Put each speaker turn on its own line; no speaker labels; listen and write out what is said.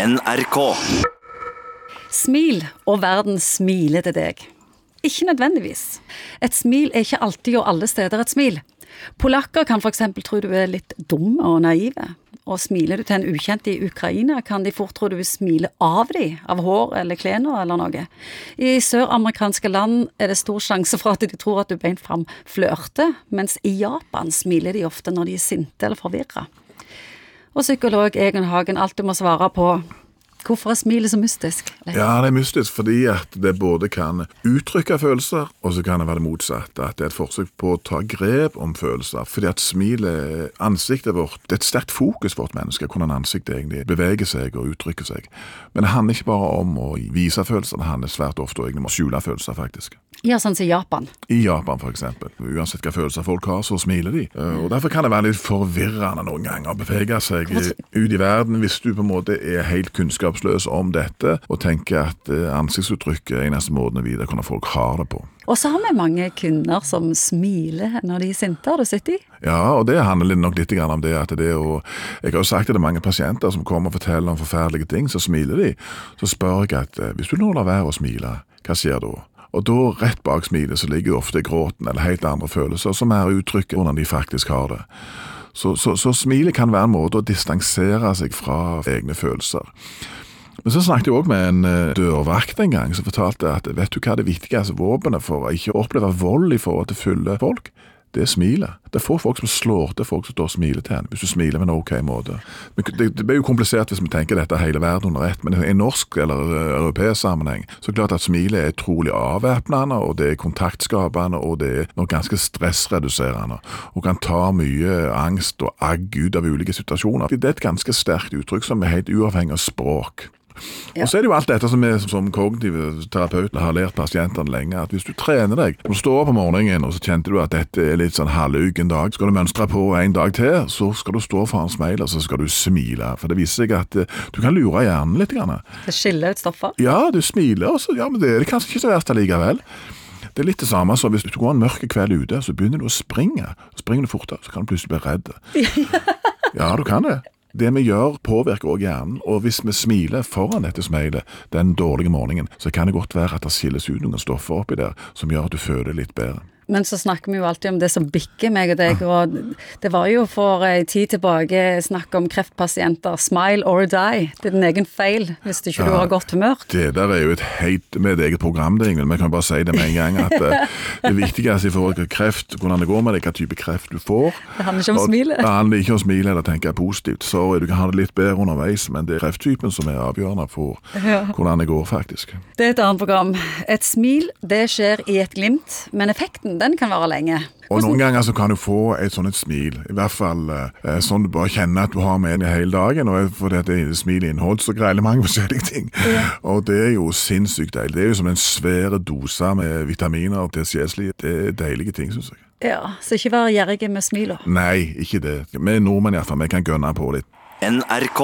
NRK.
Smil, og verden smiler til deg. Ikke nødvendigvis. Et smil er ikke alltid og alle steder et smil. Polakker kan f.eks. tro du er litt dum og naive. Og smiler du til en ukjent i Ukraina, kan de fort tro du smiler av dem, av hår eller klærne eller noe. I søramerikanske land er det stor sjanse for at de tror at du beint fram flørter, mens i Japan smiler de ofte når de er sinte eller forvirra. Og psykolog Egon Hagen, alt må svare på Hvorfor er smilet så mystisk?
Ja, det er mystisk fordi at det både kan uttrykke følelser, og så kan det være det motsatte. At det er et forsøk på å ta grep om følelser. Fordi at smilet, ansiktet vårt, det er et sterkt fokus for et menneske, hvordan ansiktet egentlig beveger seg og uttrykker seg. Men det handler ikke bare om å vise følelser, det handler svært ofte om å skjule følelser, faktisk.
Ja, sånn som i Japan.
I Japan, eksempel. Uansett hva følelser folk har, så smiler de. Og Derfor kan det være litt forvirrende noen ganger å bevege seg ut i verden hvis du på en måte er helt kunnskapsløs om dette og tenker at eh, ansiktsuttrykket er eneste måten å vite hvordan folk har det på.
Og så har vi mange kvinner som smiler når de er sinte, har du sett de?
Ja, og det handler nok litt om det at det å Jeg har jo sagt at det er mange pasienter som kommer og forteller om forferdelige ting, så smiler de. Så spør jeg at eh, hvis du nå lar være å smile, hva skjer da? Og da, rett bak smilet, så ligger ofte gråten eller helt andre følelser som er uttrykket hvordan de faktisk har det. Så, så, så smilet kan være en måte å distansere seg fra egne følelser. Men så snakket jeg òg med en eh, dørvakt en gang som fortalte at vet du hva det viktigste våpenet for å ikke oppleve vold i forhold til fulle folk? det er smilet. Det er få folk som slår til folk som står og smiler til en, hvis du smiler med en ok måte. Det, det blir jo komplisert hvis vi tenker dette hele verden under ett, men i norsk eller eh, europeisk sammenheng så er det klart at smilet er utrolig avvæpnende, og det er kontaktskapende, og det er noe ganske stressreduserende. Og kan ta mye angst og agg ut av ulike situasjoner. Det er et ganske sterkt uttrykk som er helt uavhengig av språk. Ja. Og så er det jo alt dette som vi som kognitive terapeuter har lært pasientene lenge, at hvis du trener deg Du står om morgenen og så kjente du at dette er litt sånn halvuken dag. Skal du mønstre på en dag til, så skal du stå foran speilet og så skal du smile. For det viser seg at uh, du kan lure hjernen litt. Grann.
Det skiller ut stoffer?
Ja, du smiler, og så ja, men det er kanskje ikke så verst allikevel. Det er litt det samme som hvis du går en mørk kveld ute, så begynner du å springe. Springer du fortere, så kan du plutselig bli redd. Ja, du kan det. Det vi gjør, påvirker også hjernen, og hvis vi smiler foran dette smilet den dårlige morgenen, så kan det godt være at det skilles ut noen stoffer oppi der som gjør at du føler litt bedre.
Men så snakker vi jo alltid om det som bikker meg og deg, og det var jo for ei tid tilbake snakk om kreftpasienter. Smile or die. Det er din egen feil hvis ikke ja, du har godt humør.
Det der er jo et helt med et eget program, det, Ingvild. Vi kan bare si det med en gang. At uh, det viktigste i forhold til kreft, hvordan det går med deg, hva type kreft du får
Det handler ikke om smilet? smile.
Det handler ikke om smilet smile eller tenke positivt. Sorry, du kan ha det litt bedre underveis, men det er krefttypen som er avgjørende for ja. hvordan det går, faktisk.
Det er et annet program. Et smil, det skjer i et glimt, men effekten den kan vare lenge.
Og Noen ganger så kan du få et sånt et smil, i hvert fall eh, sånn du bare kjenner at du har med deg hele dagen. og Fordi det smilet inneholder så greielig mange forskjellige ting. Ja. Og det er jo sinnssykt deilig. Det er jo som en svær dose med vitaminer til sjelslivet. Det er deilige ting, syns jeg.
Ja, Så ikke vær gjerrig med smila.
Nei, ikke det. Vi nordmenn iallfall, vi kan gønne på litt.
NRK.